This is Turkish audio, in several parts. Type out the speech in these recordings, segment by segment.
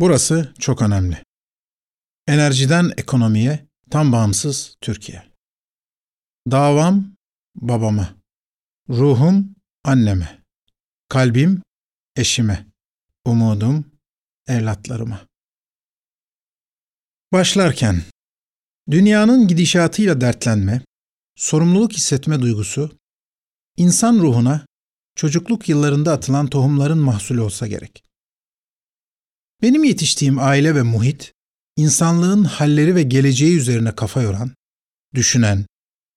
Burası çok önemli. Enerjiden ekonomiye tam bağımsız Türkiye. Davam babama, ruhum anneme, kalbim eşime, umudum evlatlarıma. Başlarken dünyanın gidişatıyla dertlenme, sorumluluk hissetme duygusu insan ruhuna çocukluk yıllarında atılan tohumların mahsulü olsa gerek. Benim yetiştiğim aile ve muhit, insanlığın halleri ve geleceği üzerine kafa yoran, düşünen,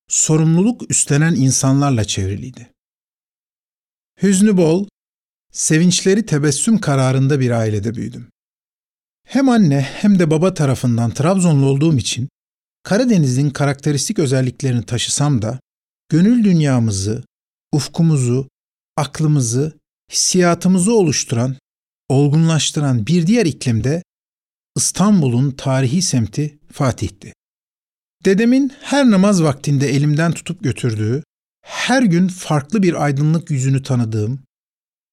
sorumluluk üstlenen insanlarla çevriliydi. Hüznü bol, sevinçleri tebessüm kararında bir ailede büyüdüm. Hem anne hem de baba tarafından Trabzonlu olduğum için Karadeniz'in karakteristik özelliklerini taşısam da gönül dünyamızı, ufkumuzu, aklımızı, hissiyatımızı oluşturan, olgunlaştıran bir diğer iklimde İstanbul'un tarihi semti Fatih'ti. Dedemin her namaz vaktinde elimden tutup götürdüğü, her gün farklı bir aydınlık yüzünü tanıdığım,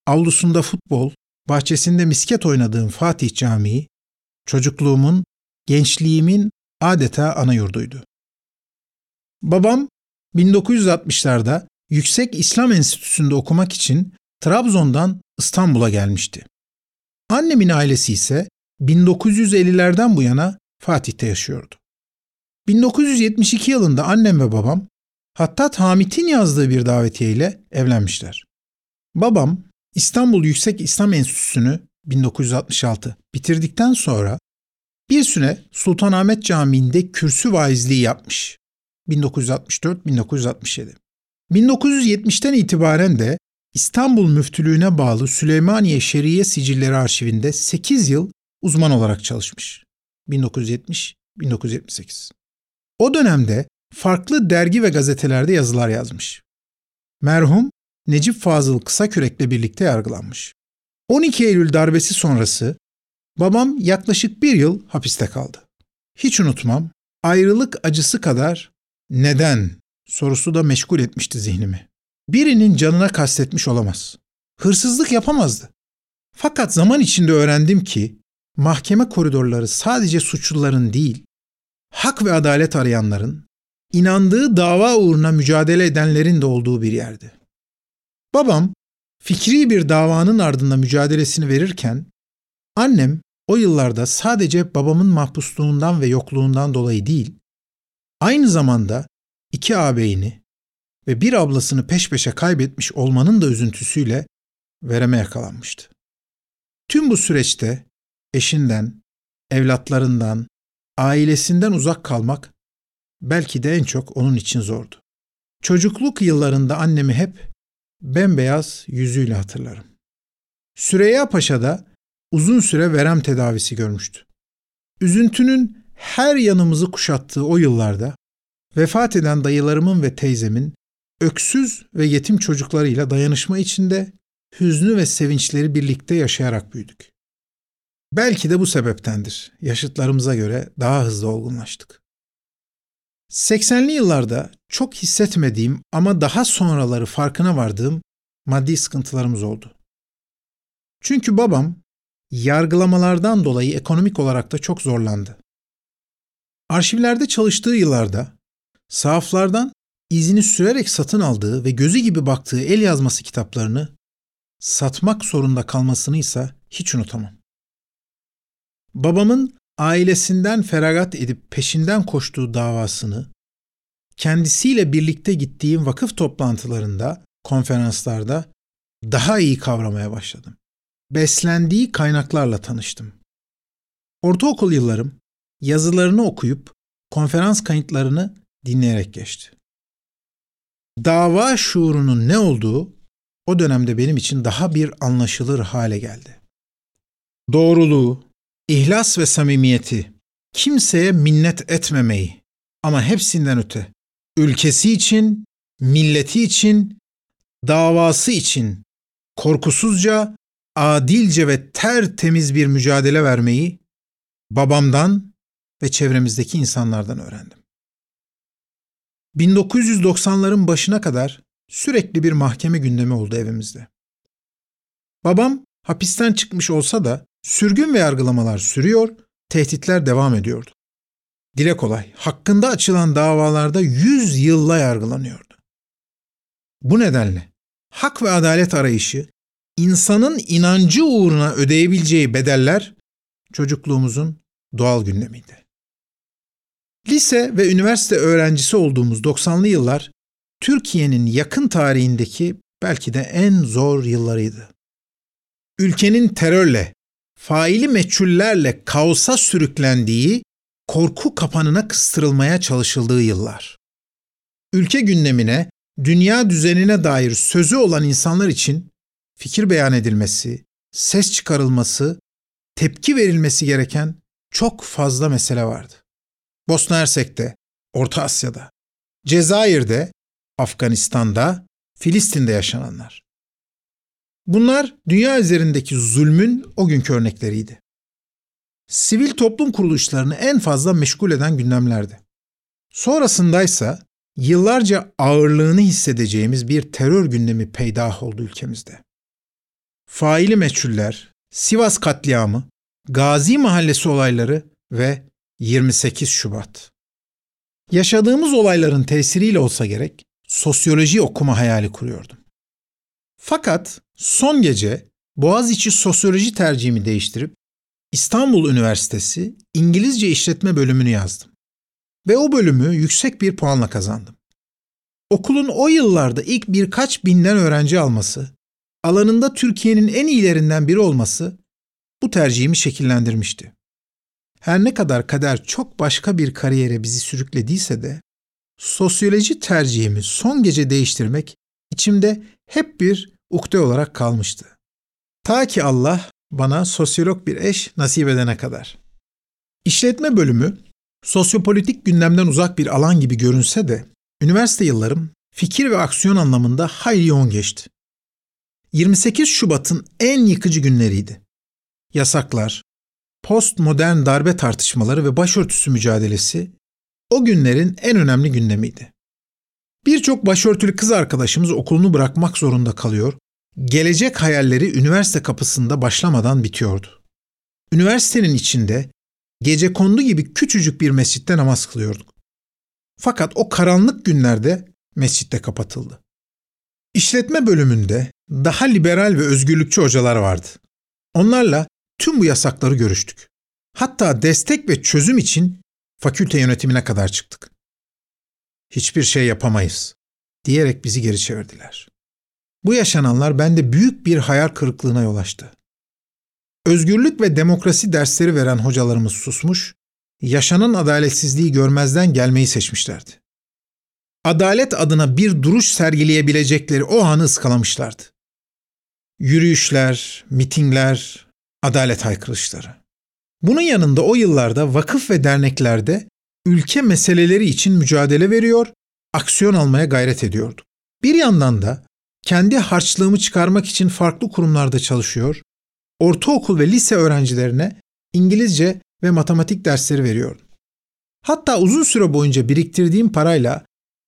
avlusunda futbol, bahçesinde misket oynadığım Fatih Camii, çocukluğumun, gençliğimin adeta ana yurduydu. Babam 1960'larda Yüksek İslam Enstitüsü'nde okumak için Trabzon'dan İstanbul'a gelmişti. Annemin ailesi ise 1950'lerden bu yana Fatih'te yaşıyordu. 1972 yılında annem ve babam Hattat Hamit'in yazdığı bir davetiye evlenmişler. Babam İstanbul Yüksek İslam Enstitüsü'nü 1966 bitirdikten sonra bir süre Sultanahmet Camii'nde kürsü vaizliği yapmış. 1964-1967. 1970'ten itibaren de İstanbul Müftülüğü'ne bağlı Süleymaniye Şeriye Sicilleri Arşivinde 8 yıl uzman olarak çalışmış. 1970-1978. O dönemde farklı dergi ve gazetelerde yazılar yazmış. Merhum Necip Fazıl Kısakürek'le birlikte yargılanmış. 12 Eylül darbesi sonrası babam yaklaşık bir yıl hapiste kaldı. Hiç unutmam, ayrılık acısı kadar neden sorusu da meşgul etmişti zihnimi. Birinin canına kastetmiş olamaz. Hırsızlık yapamazdı. Fakat zaman içinde öğrendim ki mahkeme koridorları sadece suçluların değil, hak ve adalet arayanların, inandığı dava uğruna mücadele edenlerin de olduğu bir yerdi. Babam fikri bir davanın ardında mücadelesini verirken annem o yıllarda sadece babamın mahpusluğundan ve yokluğundan dolayı değil, aynı zamanda iki ağabeyini ve bir ablasını peş peşe kaybetmiş olmanın da üzüntüsüyle vereme yakalanmıştı. Tüm bu süreçte eşinden, evlatlarından, ailesinden uzak kalmak belki de en çok onun için zordu. Çocukluk yıllarında annemi hep bembeyaz yüzüyle hatırlarım. Süreyya Paşa da uzun süre verem tedavisi görmüştü. Üzüntünün her yanımızı kuşattığı o yıllarda vefat eden dayılarımın ve teyzemin öksüz ve yetim çocuklarıyla dayanışma içinde hüznü ve sevinçleri birlikte yaşayarak büyüdük. Belki de bu sebeptendir. Yaşıtlarımıza göre daha hızlı olgunlaştık. 80'li yıllarda çok hissetmediğim ama daha sonraları farkına vardığım maddi sıkıntılarımız oldu. Çünkü babam yargılamalardan dolayı ekonomik olarak da çok zorlandı. Arşivlerde çalıştığı yıllarda sahaflardan izini sürerek satın aldığı ve gözü gibi baktığı el yazması kitaplarını satmak zorunda kalmasını ise hiç unutamam. Babamın ailesinden feragat edip peşinden koştuğu davasını kendisiyle birlikte gittiğim vakıf toplantılarında, konferanslarda daha iyi kavramaya başladım. Beslendiği kaynaklarla tanıştım. Ortaokul yıllarım yazılarını okuyup konferans kayıtlarını dinleyerek geçti. Dava şuurunun ne olduğu o dönemde benim için daha bir anlaşılır hale geldi. Doğruluğu, ihlas ve samimiyeti, kimseye minnet etmemeyi ama hepsinden öte, ülkesi için, milleti için, davası için korkusuzca, adilce ve tertemiz bir mücadele vermeyi babamdan ve çevremizdeki insanlardan öğrendim. 1990'ların başına kadar sürekli bir mahkeme gündemi oldu evimizde. Babam hapisten çıkmış olsa da Sürgün ve yargılamalar sürüyor, tehditler devam ediyordu. Dile kolay, hakkında açılan davalarda yüz yılla yargılanıyordu. Bu nedenle hak ve adalet arayışı, insanın inancı uğruna ödeyebileceği bedeller çocukluğumuzun doğal gündemiydi. Lise ve üniversite öğrencisi olduğumuz 90'lı yıllar Türkiye'nin yakın tarihindeki belki de en zor yıllarıydı. Ülkenin terörle, faili meçhullerle kaosa sürüklendiği, korku kapanına kıstırılmaya çalışıldığı yıllar. Ülke gündemine, dünya düzenine dair sözü olan insanlar için fikir beyan edilmesi, ses çıkarılması, tepki verilmesi gereken çok fazla mesele vardı. Bosna Hersek'te, Orta Asya'da, Cezayir'de, Afganistan'da, Filistin'de yaşananlar. Bunlar dünya üzerindeki zulmün o günkü örnekleriydi. Sivil toplum kuruluşlarını en fazla meşgul eden gündemlerdi. Sonrasındaysa yıllarca ağırlığını hissedeceğimiz bir terör gündemi peydah oldu ülkemizde. Faili meçhuller, Sivas katliamı, Gazi Mahallesi olayları ve 28 Şubat. Yaşadığımız olayların tesiriyle olsa gerek sosyoloji okuma hayali kuruyordum. Fakat son gece Boğaziçi Sosyoloji tercihimi değiştirip İstanbul Üniversitesi İngilizce İşletme bölümünü yazdım. Ve o bölümü yüksek bir puanla kazandım. Okulun o yıllarda ilk birkaç binden öğrenci alması, alanında Türkiye'nin en iyilerinden biri olması bu tercihimi şekillendirmişti. Her ne kadar kader çok başka bir kariyere bizi sürüklediyse de sosyoloji tercihimi son gece değiştirmek içimde hep bir ukde olarak kalmıştı. Ta ki Allah bana sosyolog bir eş nasip edene kadar. İşletme bölümü sosyopolitik gündemden uzak bir alan gibi görünse de üniversite yıllarım fikir ve aksiyon anlamında hayli yoğun geçti. 28 Şubat'ın en yıkıcı günleriydi. Yasaklar, postmodern darbe tartışmaları ve başörtüsü mücadelesi o günlerin en önemli gündemiydi. Birçok başörtülü kız arkadaşımız okulunu bırakmak zorunda kalıyor, gelecek hayalleri üniversite kapısında başlamadan bitiyordu. Üniversitenin içinde gece kondu gibi küçücük bir mescitte namaz kılıyorduk. Fakat o karanlık günlerde mescitte kapatıldı. İşletme bölümünde daha liberal ve özgürlükçü hocalar vardı. Onlarla tüm bu yasakları görüştük. Hatta destek ve çözüm için fakülte yönetimine kadar çıktık. Hiçbir şey yapamayız diyerek bizi geri çevirdiler. Bu yaşananlar bende büyük bir hayal kırıklığına yol açtı. Özgürlük ve demokrasi dersleri veren hocalarımız susmuş, yaşanan adaletsizliği görmezden gelmeyi seçmişlerdi. Adalet adına bir duruş sergileyebilecekleri o anı ıskalamışlardı. Yürüyüşler, mitingler, adalet haykırışları. Bunun yanında o yıllarda vakıf ve derneklerde ülke meseleleri için mücadele veriyor, aksiyon almaya gayret ediyordu. Bir yandan da kendi harçlığımı çıkarmak için farklı kurumlarda çalışıyor, ortaokul ve lise öğrencilerine İngilizce ve matematik dersleri veriyordum. Hatta uzun süre boyunca biriktirdiğim parayla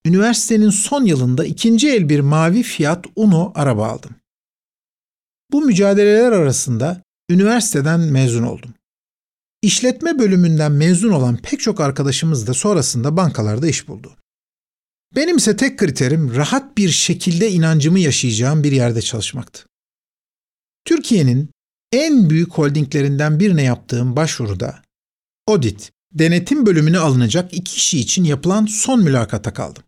üniversitenin son yılında ikinci el bir mavi Fiat Uno araba aldım. Bu mücadeleler arasında üniversiteden mezun oldum. İşletme bölümünden mezun olan pek çok arkadaşımız da sonrasında bankalarda iş buldu. Benim ise tek kriterim rahat bir şekilde inancımı yaşayacağım bir yerde çalışmaktı. Türkiye'nin en büyük holdinglerinden birine yaptığım başvuruda audit, denetim bölümüne alınacak iki kişi için yapılan son mülakata kaldım.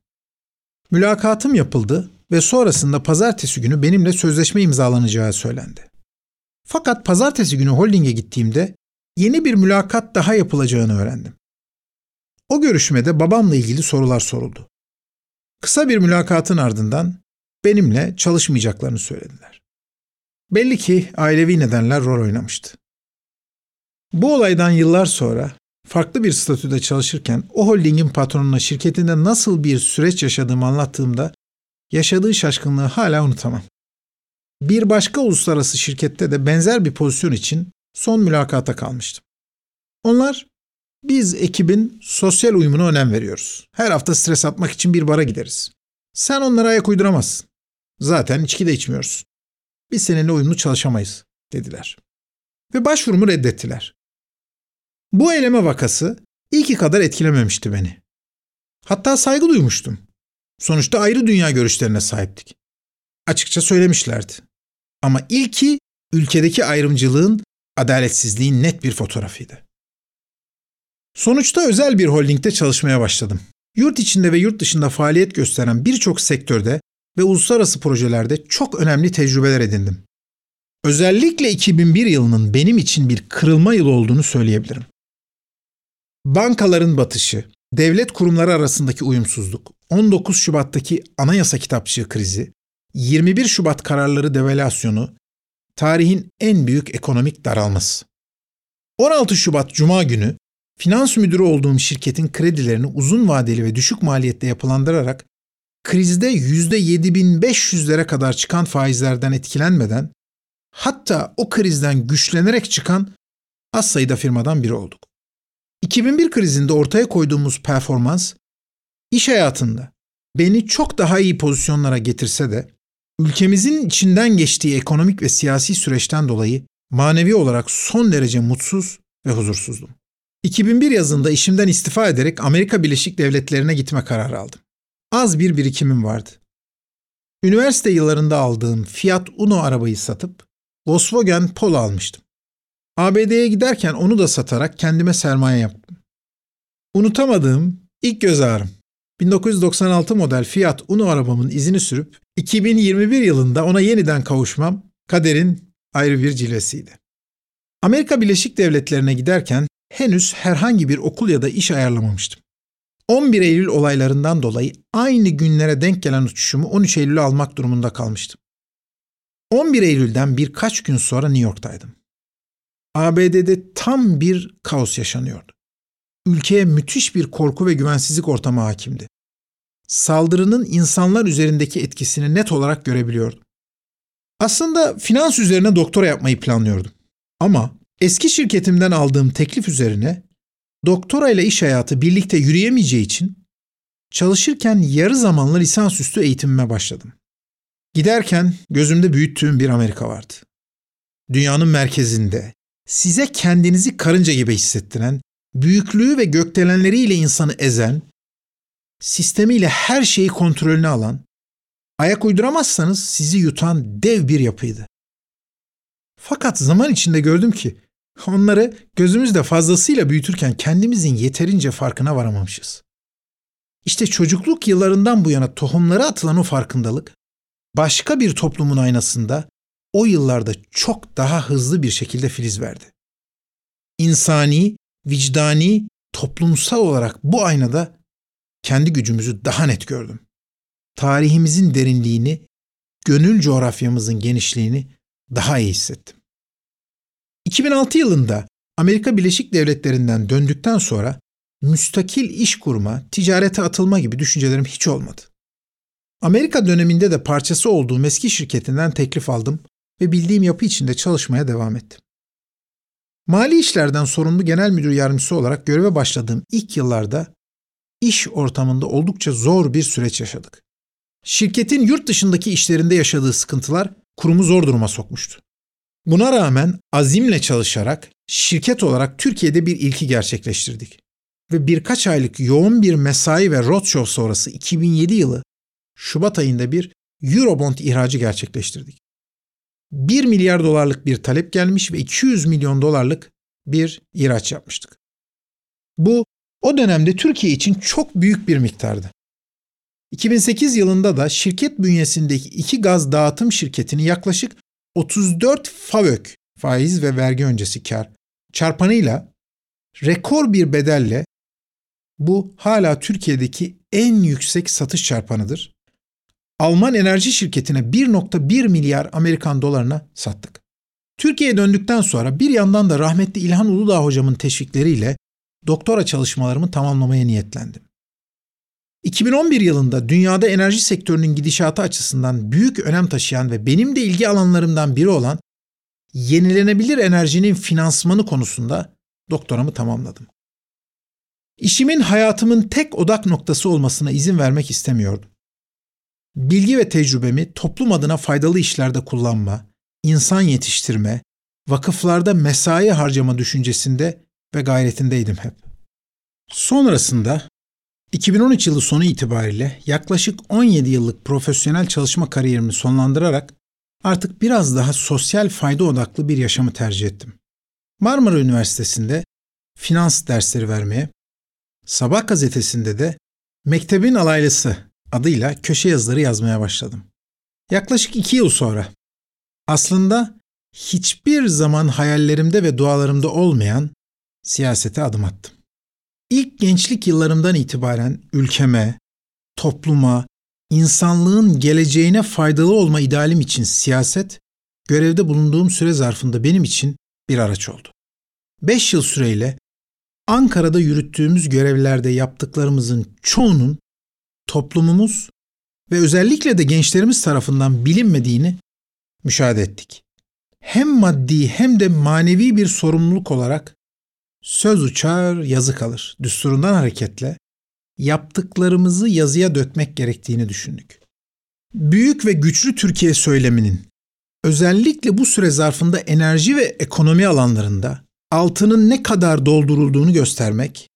Mülakatım yapıldı ve sonrasında pazartesi günü benimle sözleşme imzalanacağı söylendi. Fakat pazartesi günü holdinge gittiğimde yeni bir mülakat daha yapılacağını öğrendim. O görüşmede babamla ilgili sorular soruldu. Kısa bir mülakatın ardından benimle çalışmayacaklarını söylediler. Belli ki ailevi nedenler rol oynamıştı. Bu olaydan yıllar sonra farklı bir statüde çalışırken o holdingin patronuna şirketinde nasıl bir süreç yaşadığımı anlattığımda yaşadığı şaşkınlığı hala unutamam. Bir başka uluslararası şirkette de benzer bir pozisyon için son mülakata kalmıştım. Onlar biz ekibin sosyal uyumuna önem veriyoruz. Her hafta stres atmak için bir bara gideriz. Sen onlara ayak uyduramazsın. Zaten içki de içmiyoruz. Biz seninle uyumlu çalışamayız dediler. ve başvurumu reddettiler. Bu eyleme vakası ilki kadar etkilememişti beni. Hatta saygı duymuştum. Sonuçta ayrı dünya görüşlerine sahiptik. Açıkça söylemişlerdi. Ama ilki ülkedeki ayrımcılığın, adaletsizliğin net bir fotoğrafıydı. Sonuçta özel bir holdingde çalışmaya başladım. Yurt içinde ve yurt dışında faaliyet gösteren birçok sektörde ve uluslararası projelerde çok önemli tecrübeler edindim. Özellikle 2001 yılının benim için bir kırılma yılı olduğunu söyleyebilirim. Bankaların batışı, devlet kurumları arasındaki uyumsuzluk, 19 Şubat'taki anayasa kitapçığı krizi, 21 Şubat kararları devalüasyonu, tarihin en büyük ekonomik daralması. 16 Şubat Cuma günü finans müdürü olduğum şirketin kredilerini uzun vadeli ve düşük maliyette yapılandırarak krizde %7500'lere kadar çıkan faizlerden etkilenmeden hatta o krizden güçlenerek çıkan az sayıda firmadan biri olduk. 2001 krizinde ortaya koyduğumuz performans iş hayatında beni çok daha iyi pozisyonlara getirse de ülkemizin içinden geçtiği ekonomik ve siyasi süreçten dolayı manevi olarak son derece mutsuz ve huzursuzdum. 2001 yazında işimden istifa ederek Amerika Birleşik Devletleri'ne gitme kararı aldım. Az bir birikimim vardı. Üniversite yıllarında aldığım Fiat Uno arabayı satıp Volkswagen Polo almıştım. ABD'ye giderken onu da satarak kendime sermaye yaptım. Unutamadığım ilk göz ağrım. 1996 model Fiat Uno arabamın izini sürüp 2021 yılında ona yeniden kavuşmam kaderin ayrı bir cilvesiydi. Amerika Birleşik Devletleri'ne giderken henüz herhangi bir okul ya da iş ayarlamamıştım. 11 Eylül olaylarından dolayı aynı günlere denk gelen uçuşumu 13 Eylül'e almak durumunda kalmıştım. 11 Eylül'den birkaç gün sonra New York'taydım. ABD'de tam bir kaos yaşanıyordu. Ülkeye müthiş bir korku ve güvensizlik ortamı hakimdi. Saldırının insanlar üzerindeki etkisini net olarak görebiliyordum. Aslında finans üzerine doktora yapmayı planlıyordum. Ama eski şirketimden aldığım teklif üzerine doktora ile iş hayatı birlikte yürüyemeyeceği için çalışırken yarı zamanlı lisansüstü eğitimime başladım. Giderken gözümde büyüttüğüm bir Amerika vardı. Dünyanın merkezinde, size kendinizi karınca gibi hissettiren, büyüklüğü ve gökdelenleriyle insanı ezen, sistemiyle her şeyi kontrolüne alan, ayak uyduramazsanız sizi yutan dev bir yapıydı. Fakat zaman içinde gördüm ki onları gözümüzde fazlasıyla büyütürken kendimizin yeterince farkına varamamışız. İşte çocukluk yıllarından bu yana tohumlara atılan o farkındalık başka bir toplumun aynasında o yıllarda çok daha hızlı bir şekilde filiz verdi. İnsani, vicdani, toplumsal olarak bu aynada kendi gücümüzü daha net gördüm. Tarihimizin derinliğini, gönül coğrafyamızın genişliğini daha iyi hissettim. 2006 yılında Amerika Birleşik Devletleri'nden döndükten sonra müstakil iş kurma, ticarete atılma gibi düşüncelerim hiç olmadı. Amerika döneminde de parçası olduğum eski şirketinden teklif aldım ve bildiğim yapı içinde çalışmaya devam ettim. Mali işlerden sorumlu genel müdür yardımcısı olarak göreve başladığım ilk yıllarda iş ortamında oldukça zor bir süreç yaşadık. Şirketin yurt dışındaki işlerinde yaşadığı sıkıntılar kurumu zor duruma sokmuştu. Buna rağmen azimle çalışarak şirket olarak Türkiye'de bir ilki gerçekleştirdik. Ve birkaç aylık yoğun bir mesai ve roadshow sonrası 2007 yılı Şubat ayında bir Eurobond ihracı gerçekleştirdik. 1 milyar dolarlık bir talep gelmiş ve 200 milyon dolarlık bir ihraç yapmıştık. Bu o dönemde Türkiye için çok büyük bir miktardı. 2008 yılında da şirket bünyesindeki iki gaz dağıtım şirketini yaklaşık 34 FAVÖK faiz ve vergi öncesi kar çarpanıyla rekor bir bedelle bu hala Türkiye'deki en yüksek satış çarpanıdır. Alman enerji şirketine 1.1 milyar Amerikan dolarına sattık. Türkiye'ye döndükten sonra bir yandan da rahmetli İlhan Uludağ hocamın teşvikleriyle doktora çalışmalarımı tamamlamaya niyetlendim. 2011 yılında dünyada enerji sektörünün gidişatı açısından büyük önem taşıyan ve benim de ilgi alanlarımdan biri olan yenilenebilir enerjinin finansmanı konusunda doktoramı tamamladım. İşimin hayatımın tek odak noktası olmasına izin vermek istemiyordum. Bilgi ve tecrübemi toplum adına faydalı işlerde kullanma, insan yetiştirme, vakıflarda mesai harcama düşüncesinde ve gayretindeydim hep. Sonrasında 2013 yılı sonu itibariyle yaklaşık 17 yıllık profesyonel çalışma kariyerimi sonlandırarak artık biraz daha sosyal fayda odaklı bir yaşamı tercih ettim. Marmara Üniversitesi'nde finans dersleri vermeye, Sabah gazetesinde de Mektebin Alaylısı adıyla köşe yazıları yazmaya başladım. Yaklaşık iki yıl sonra aslında hiçbir zaman hayallerimde ve dualarımda olmayan siyasete adım attım. İlk gençlik yıllarımdan itibaren ülkeme, topluma, insanlığın geleceğine faydalı olma idealim için siyaset, görevde bulunduğum süre zarfında benim için bir araç oldu. Beş yıl süreyle Ankara'da yürüttüğümüz görevlerde yaptıklarımızın çoğunun toplumumuz ve özellikle de gençlerimiz tarafından bilinmediğini müşahede ettik. Hem maddi hem de manevi bir sorumluluk olarak söz uçar, yazı kalır. Düsturundan hareketle yaptıklarımızı yazıya dökmek gerektiğini düşündük. Büyük ve güçlü Türkiye söyleminin özellikle bu süre zarfında enerji ve ekonomi alanlarında altının ne kadar doldurulduğunu göstermek,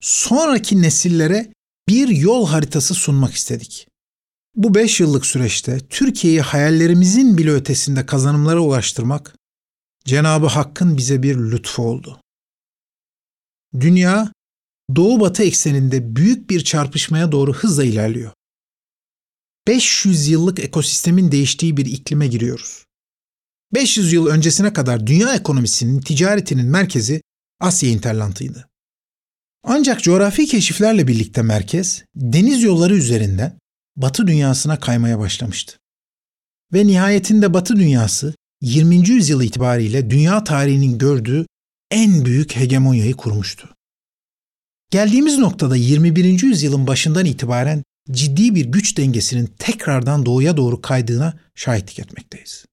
sonraki nesillere bir yol haritası sunmak istedik. Bu beş yıllık süreçte Türkiye'yi hayallerimizin bile ötesinde kazanımlara ulaştırmak, Cenabı Hakk'ın bize bir lütfu oldu. Dünya, Doğu-Batı ekseninde büyük bir çarpışmaya doğru hızla ilerliyor. 500 yıllık ekosistemin değiştiği bir iklime giriyoruz. 500 yıl öncesine kadar dünya ekonomisinin, ticaretinin merkezi Asya interlantıydı. Ancak coğrafi keşiflerle birlikte merkez deniz yolları üzerinden Batı dünyasına kaymaya başlamıştı. Ve nihayetinde Batı dünyası 20. yüzyıl itibariyle dünya tarihinin gördüğü en büyük hegemonyayı kurmuştu. Geldiğimiz noktada 21. yüzyılın başından itibaren ciddi bir güç dengesinin tekrardan doğuya doğru kaydığına şahitlik etmekteyiz.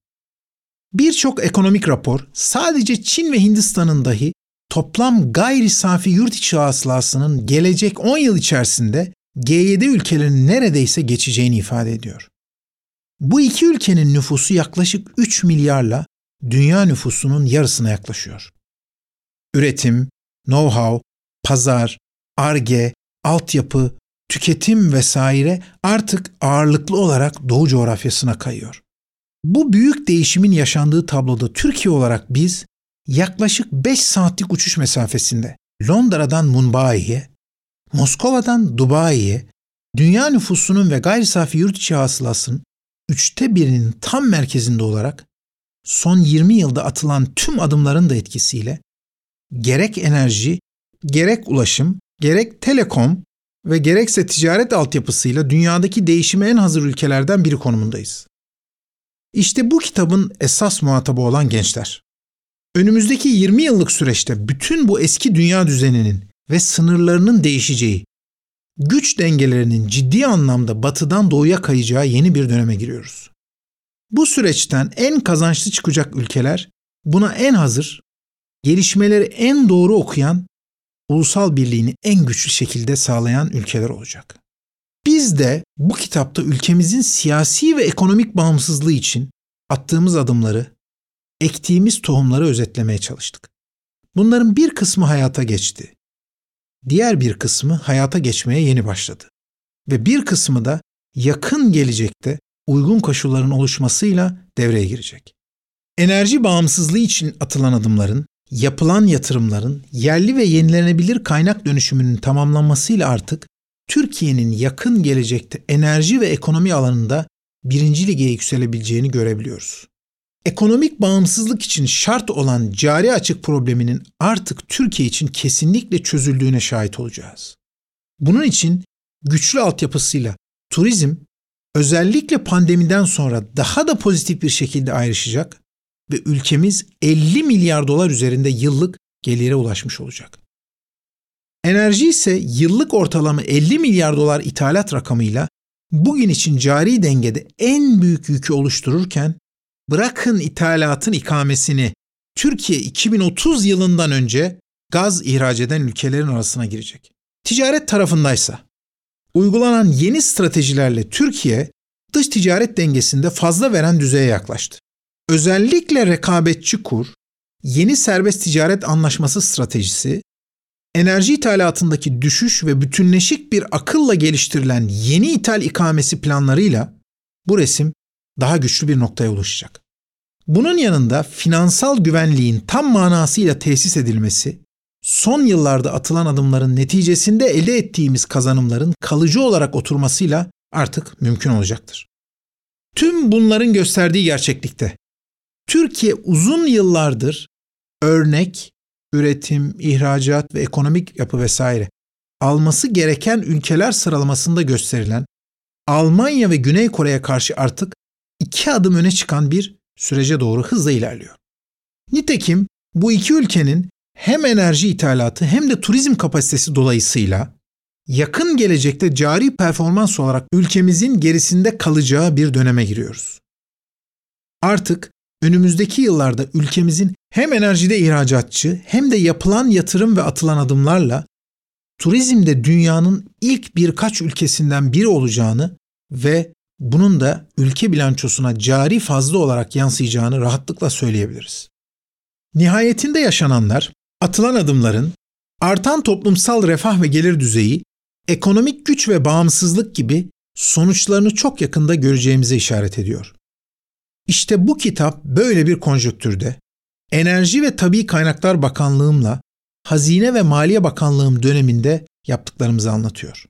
Birçok ekonomik rapor sadece Çin ve Hindistan'ın dahi toplam gayri safi yurt içi hasılasının gelecek 10 yıl içerisinde G7 ülkelerinin neredeyse geçeceğini ifade ediyor. Bu iki ülkenin nüfusu yaklaşık 3 milyarla dünya nüfusunun yarısına yaklaşıyor. Üretim, know-how, pazar, arge, altyapı, tüketim vesaire artık ağırlıklı olarak Doğu coğrafyasına kayıyor. Bu büyük değişimin yaşandığı tabloda Türkiye olarak biz yaklaşık 5 saatlik uçuş mesafesinde Londra'dan Mumbai'ye, Moskova'dan Dubai'ye dünya nüfusunun ve gayri safi yurt içi hasılasının üçte birinin tam merkezinde olarak son 20 yılda atılan tüm adımların da etkisiyle gerek enerji, gerek ulaşım, gerek telekom ve gerekse ticaret altyapısıyla dünyadaki değişime en hazır ülkelerden biri konumundayız. İşte bu kitabın esas muhatabı olan gençler. Önümüzdeki 20 yıllık süreçte bütün bu eski dünya düzeninin ve sınırlarının değişeceği, güç dengelerinin ciddi anlamda batıdan doğuya kayacağı yeni bir döneme giriyoruz. Bu süreçten en kazançlı çıkacak ülkeler buna en hazır, gelişmeleri en doğru okuyan, ulusal birliğini en güçlü şekilde sağlayan ülkeler olacak. Biz de bu kitapta ülkemizin siyasi ve ekonomik bağımsızlığı için attığımız adımları, ektiğimiz tohumları özetlemeye çalıştık. Bunların bir kısmı hayata geçti. Diğer bir kısmı hayata geçmeye yeni başladı. Ve bir kısmı da yakın gelecekte uygun koşulların oluşmasıyla devreye girecek. Enerji bağımsızlığı için atılan adımların, yapılan yatırımların yerli ve yenilenebilir kaynak dönüşümünün tamamlanmasıyla artık Türkiye'nin yakın gelecekte enerji ve ekonomi alanında birinci lige yükselebileceğini görebiliyoruz. Ekonomik bağımsızlık için şart olan cari açık probleminin artık Türkiye için kesinlikle çözüldüğüne şahit olacağız. Bunun için güçlü altyapısıyla turizm özellikle pandemiden sonra daha da pozitif bir şekilde ayrışacak ve ülkemiz 50 milyar dolar üzerinde yıllık gelire ulaşmış olacak. Enerji ise yıllık ortalama 50 milyar dolar ithalat rakamıyla bugün için cari dengede en büyük yükü oluştururken bırakın ithalatın ikamesini Türkiye 2030 yılından önce gaz ihraç eden ülkelerin arasına girecek. Ticaret tarafındaysa uygulanan yeni stratejilerle Türkiye dış ticaret dengesinde fazla veren düzeye yaklaştı. Özellikle rekabetçi kur, yeni serbest ticaret anlaşması stratejisi, enerji ithalatındaki düşüş ve bütünleşik bir akılla geliştirilen yeni ithal ikamesi planlarıyla bu resim daha güçlü bir noktaya ulaşacak. Bunun yanında finansal güvenliğin tam manasıyla tesis edilmesi, son yıllarda atılan adımların neticesinde elde ettiğimiz kazanımların kalıcı olarak oturmasıyla artık mümkün olacaktır. Tüm bunların gösterdiği gerçeklikte Türkiye uzun yıllardır örnek, üretim, ihracat ve ekonomik yapı vesaire alması gereken ülkeler sıralamasında gösterilen Almanya ve Güney Kore'ye karşı artık iki adım öne çıkan bir sürece doğru hızla ilerliyor. Nitekim bu iki ülkenin hem enerji ithalatı hem de turizm kapasitesi dolayısıyla yakın gelecekte cari performans olarak ülkemizin gerisinde kalacağı bir döneme giriyoruz. Artık önümüzdeki yıllarda ülkemizin hem enerjide ihracatçı hem de yapılan yatırım ve atılan adımlarla turizmde dünyanın ilk birkaç ülkesinden biri olacağını ve bunun da ülke bilançosuna cari fazla olarak yansıyacağını rahatlıkla söyleyebiliriz. Nihayetinde yaşananlar, atılan adımların, artan toplumsal refah ve gelir düzeyi, ekonomik güç ve bağımsızlık gibi sonuçlarını çok yakında göreceğimize işaret ediyor. İşte bu kitap böyle bir konjöktürde Enerji ve Tabi Kaynaklar Bakanlığımla Hazine ve Maliye Bakanlığım döneminde yaptıklarımızı anlatıyor.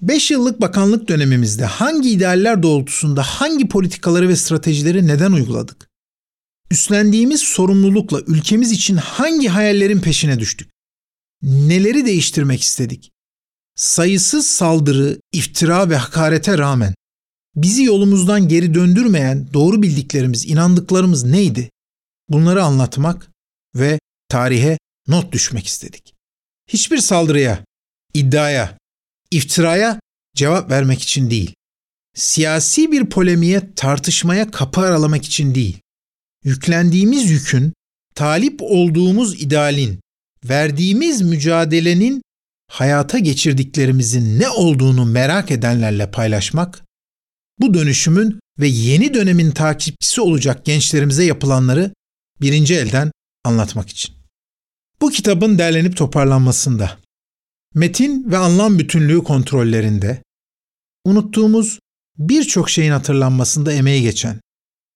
5 yıllık bakanlık dönemimizde hangi idealler doğrultusunda hangi politikaları ve stratejileri neden uyguladık? Üstlendiğimiz sorumlulukla ülkemiz için hangi hayallerin peşine düştük? Neleri değiştirmek istedik? Sayısız saldırı, iftira ve hakarete rağmen bizi yolumuzdan geri döndürmeyen doğru bildiklerimiz, inandıklarımız neydi? Bunları anlatmak ve tarihe not düşmek istedik. Hiçbir saldırıya, iddiaya, iftiraya cevap vermek için değil. Siyasi bir polemiğe, tartışmaya kapı aralamak için değil. Yüklendiğimiz yükün, talip olduğumuz idealin, verdiğimiz mücadelenin hayata geçirdiklerimizin ne olduğunu merak edenlerle paylaşmak, bu dönüşümün ve yeni dönemin takipçisi olacak gençlerimize yapılanları birinci elden anlatmak için. Bu kitabın derlenip toparlanmasında, metin ve anlam bütünlüğü kontrollerinde, unuttuğumuz birçok şeyin hatırlanmasında emeği geçen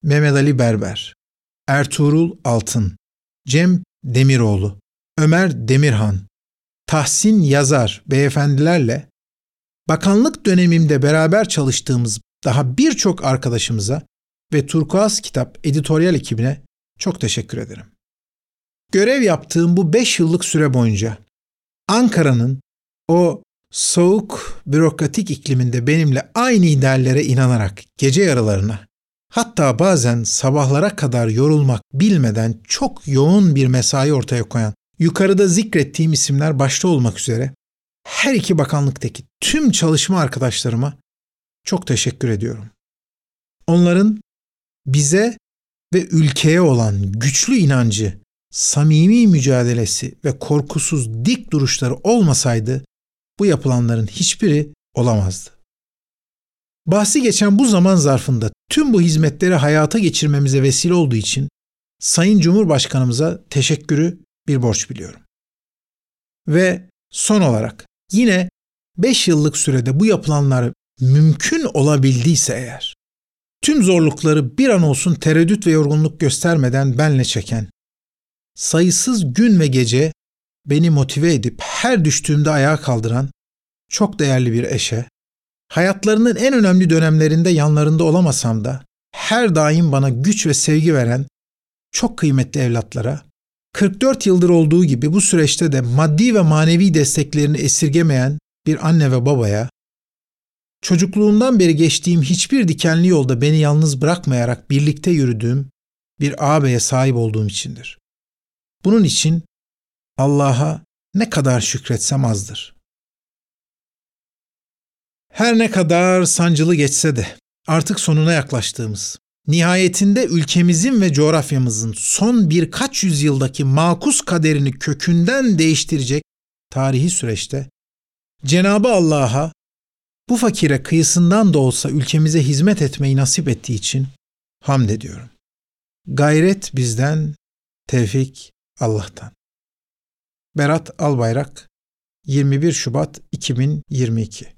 Mehmet Ali Berber, Ertuğrul Altın, Cem Demiroğlu, Ömer Demirhan, Tahsin Yazar beyefendilerle bakanlık dönemimde beraber çalıştığımız daha birçok arkadaşımıza ve Turkuaz Kitap editoryal ekibine çok teşekkür ederim. Görev yaptığım bu 5 yıllık süre boyunca Ankara'nın o soğuk, bürokratik ikliminde benimle aynı ideallere inanarak gece yarılarına, hatta bazen sabahlara kadar yorulmak bilmeden çok yoğun bir mesai ortaya koyan, yukarıda zikrettiğim isimler başta olmak üzere her iki bakanlıktaki tüm çalışma arkadaşlarıma çok teşekkür ediyorum. Onların bize ve ülkeye olan güçlü inancı, samimi mücadelesi ve korkusuz dik duruşları olmasaydı bu yapılanların hiçbiri olamazdı. Bahsi geçen bu zaman zarfında tüm bu hizmetleri hayata geçirmemize vesile olduğu için Sayın Cumhurbaşkanımıza teşekkürü bir borç biliyorum. Ve son olarak yine 5 yıllık sürede bu yapılanlar mümkün olabildiyse eğer, tüm zorlukları bir an olsun tereddüt ve yorgunluk göstermeden benle çeken, sayısız gün ve gece beni motive edip her düştüğümde ayağa kaldıran çok değerli bir eşe, hayatlarının en önemli dönemlerinde yanlarında olamasam da her daim bana güç ve sevgi veren çok kıymetli evlatlara, 44 yıldır olduğu gibi bu süreçte de maddi ve manevi desteklerini esirgemeyen bir anne ve babaya, çocukluğumdan beri geçtiğim hiçbir dikenli yolda beni yalnız bırakmayarak birlikte yürüdüğüm bir ağabeye sahip olduğum içindir. Bunun için Allah'a ne kadar şükretsem azdır. Her ne kadar sancılı geçse de artık sonuna yaklaştığımız, nihayetinde ülkemizin ve coğrafyamızın son birkaç yüzyıldaki makus kaderini kökünden değiştirecek tarihi süreçte Cenabı Allah'a bu fakire kıyısından da olsa ülkemize hizmet etmeyi nasip ettiği için hamd ediyorum. Gayret bizden, tevfik Allah'tan. Berat Albayrak 21 Şubat 2022